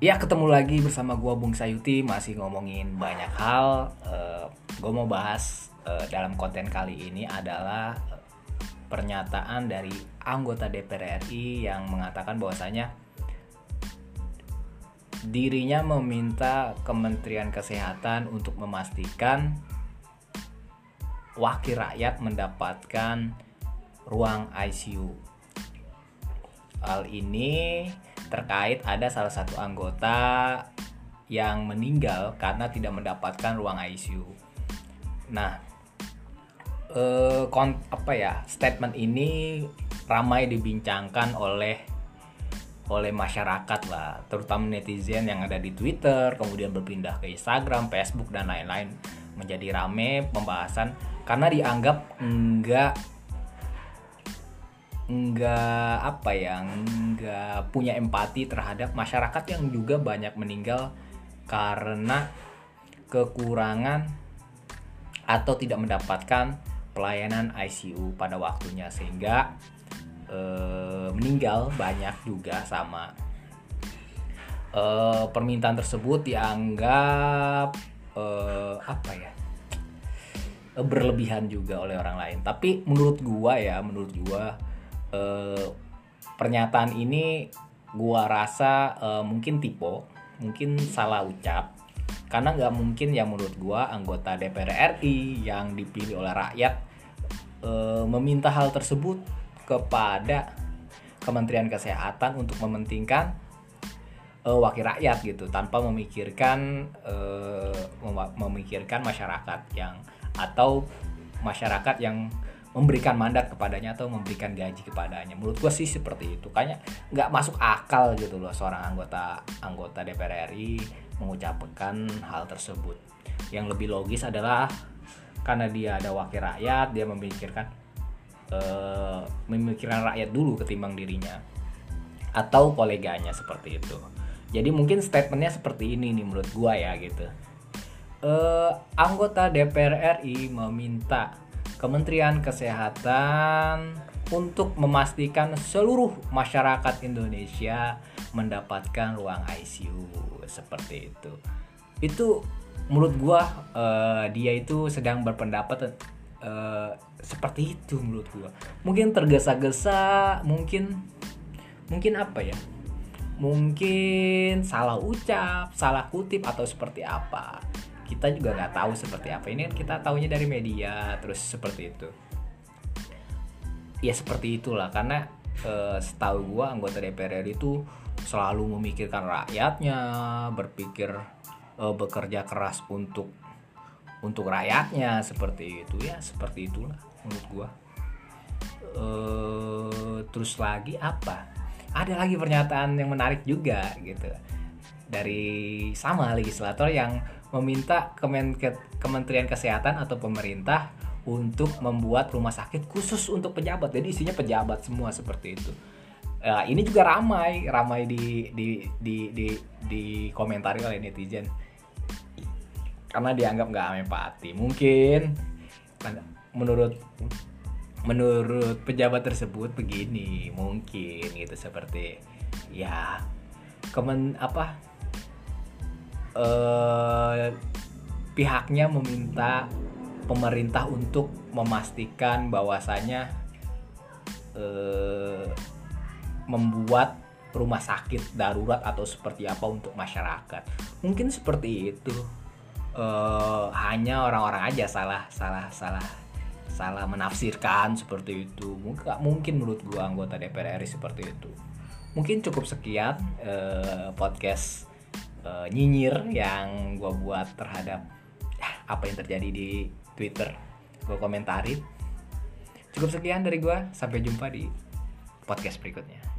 Ya ketemu lagi bersama gua Bung Sayuti masih ngomongin banyak hal. Uh, gua mau bahas uh, dalam konten kali ini adalah uh, pernyataan dari anggota DPR RI yang mengatakan bahwasanya dirinya meminta Kementerian Kesehatan untuk memastikan wakil rakyat mendapatkan ruang ICU. Hal ini terkait ada salah satu anggota yang meninggal karena tidak mendapatkan ruang ICU. Nah, eh, kon apa ya statement ini ramai dibincangkan oleh oleh masyarakat lah, terutama netizen yang ada di Twitter, kemudian berpindah ke Instagram, Facebook dan lain-lain menjadi rame pembahasan karena dianggap enggak nggak apa ya nggak punya empati terhadap masyarakat yang juga banyak meninggal karena kekurangan atau tidak mendapatkan pelayanan ICU pada waktunya. Sehingga e, meninggal banyak juga sama e, permintaan tersebut dianggap e, apa ya berlebihan juga oleh orang lain. Tapi menurut gua ya menurut gua eh, pernyataan ini gua rasa eh, mungkin tipe mungkin salah ucap. Karena nggak mungkin ya menurut gua anggota DPR RI yang dipilih oleh rakyat eh, meminta hal tersebut kepada Kementerian Kesehatan untuk mementingkan uh, wakil rakyat gitu tanpa memikirkan uh, memikirkan masyarakat yang atau masyarakat yang memberikan mandat kepadanya atau memberikan gaji kepadanya. Menurut gue sih seperti itu. Kayaknya nggak masuk akal gitu loh seorang anggota anggota DPR RI mengucapkan hal tersebut. Yang lebih logis adalah karena dia ada wakil rakyat, dia memikirkan uh, memikirkan rakyat dulu ketimbang dirinya atau koleganya seperti itu. Jadi mungkin statementnya seperti ini nih menurut gua ya gitu. Uh, anggota DPR RI meminta Kementerian Kesehatan untuk memastikan seluruh masyarakat Indonesia mendapatkan ruang ICU seperti itu. Itu menurut gua uh, dia itu sedang berpendapat uh, seperti itu menurut gua. Mungkin tergesa-gesa, mungkin mungkin apa ya? Mungkin salah ucap, salah kutip atau seperti apa kita juga nggak tahu seperti apa. Ini kan kita tahunya dari media terus seperti itu. Ya seperti itulah karena e, setahu gua anggota DPR itu selalu memikirkan rakyatnya berpikir e, bekerja keras untuk untuk rakyatnya seperti itu. Ya seperti itulah menurut gua. E, terus lagi apa? Ada lagi pernyataan yang menarik juga gitu dari sama legislator yang meminta Kemen Kementerian Kesehatan atau pemerintah untuk membuat rumah sakit khusus untuk pejabat. Jadi isinya pejabat semua seperti itu. Uh, ini juga ramai, ramai di di di di, di komentari oleh netizen karena dianggap nggak empati. Mungkin menurut menurut pejabat tersebut begini, mungkin gitu seperti ya kemen apa eh, pihaknya meminta pemerintah untuk memastikan bahwasanya eh, membuat rumah sakit darurat atau seperti apa untuk masyarakat. Mungkin seperti itu. Eh, hanya orang-orang aja salah salah salah salah menafsirkan seperti itu. Mungkin mungkin menurut gua anggota DPR RI seperti itu. Mungkin cukup sekian eh, podcast uh, nyinyir yang gue buat terhadap ya, apa yang terjadi di Twitter. Gue komentarin. Cukup sekian dari gue sampai jumpa di podcast berikutnya